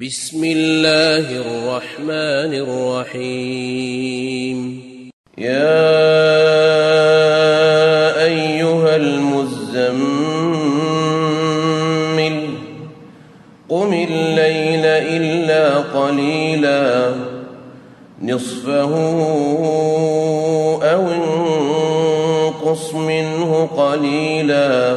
بسم الله الرحمن الرحيم. يا أيها المزمل قم الليل إلا قليلا نصفه أو انقص منه قليلا.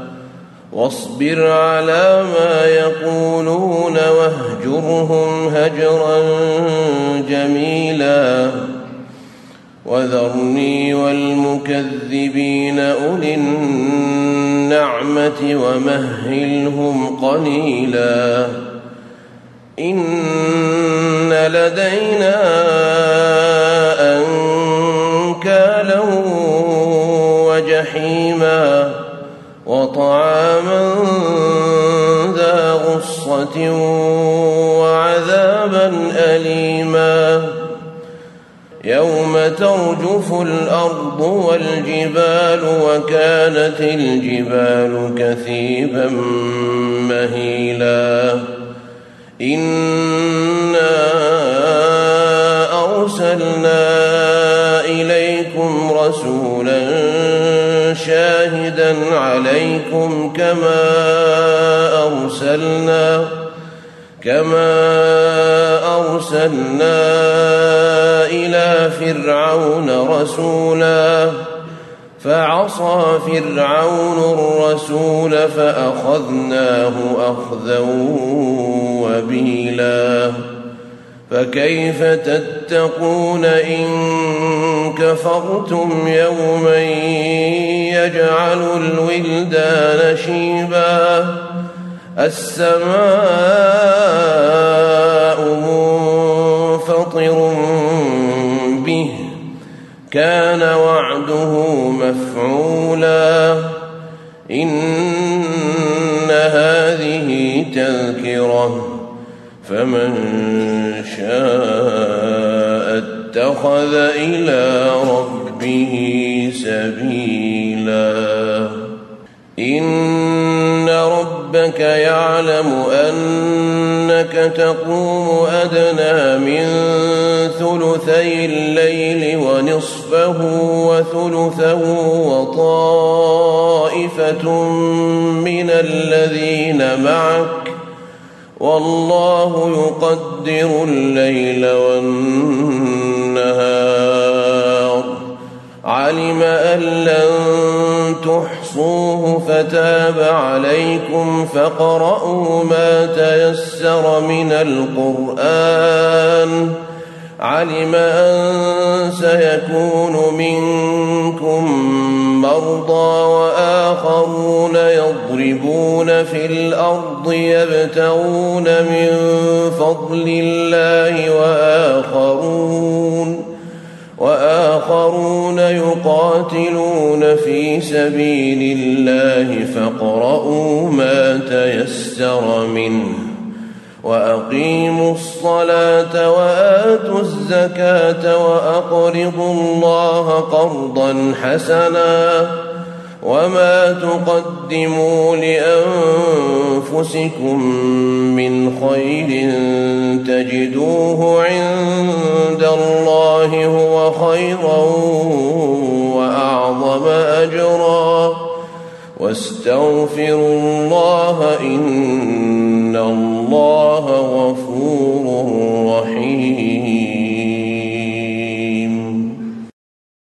واصبر على ما يقولون واهجرهم هجرا جميلا. وذرني والمكذبين أولي النعمة ومهلهم قليلا. إن لدينا وعذابا اليما يوم ترجف الأرض والجبال وكانت الجبال كثيبا مهيلا انا ارسلنا اليكم رسولا شاهدا عليكم كما ارسلنا كما ارسلنا إلى فرعون رسولا فعصى فرعون الرسول فاخذناه اخذا وبيلا فكيف تتقون ان كفرتم يوما يجعل الولدان شيبا السماء منفطر به كان وعده مفعولا. إن هذه تذكرة فمن شاء اتخذ إلى ربه سبيلا. إن ربك يعلم أنك تقوم أدنى من ثلثي الليل ونصفه وثلثه وطائفة من الذين معك والله يقدر الليل والنهار. علم أن لن تحصوه فتاب عليكم فاقرؤوا ما تيسر من القرآن. علم أن سيكون منكم مرضى وآخرون يضربون في الأرض يبتغون من فضل الله وآخرون وآخرون يقاتلون في سبيل الله فاقرؤوا ما تيسر منه وأقيموا الصلاة وآتوا الزكاة وأقرضوا الله قرضا حسنا وما تقدموا لأنفسكم من خير تجدوه عند واستغفروا الله إن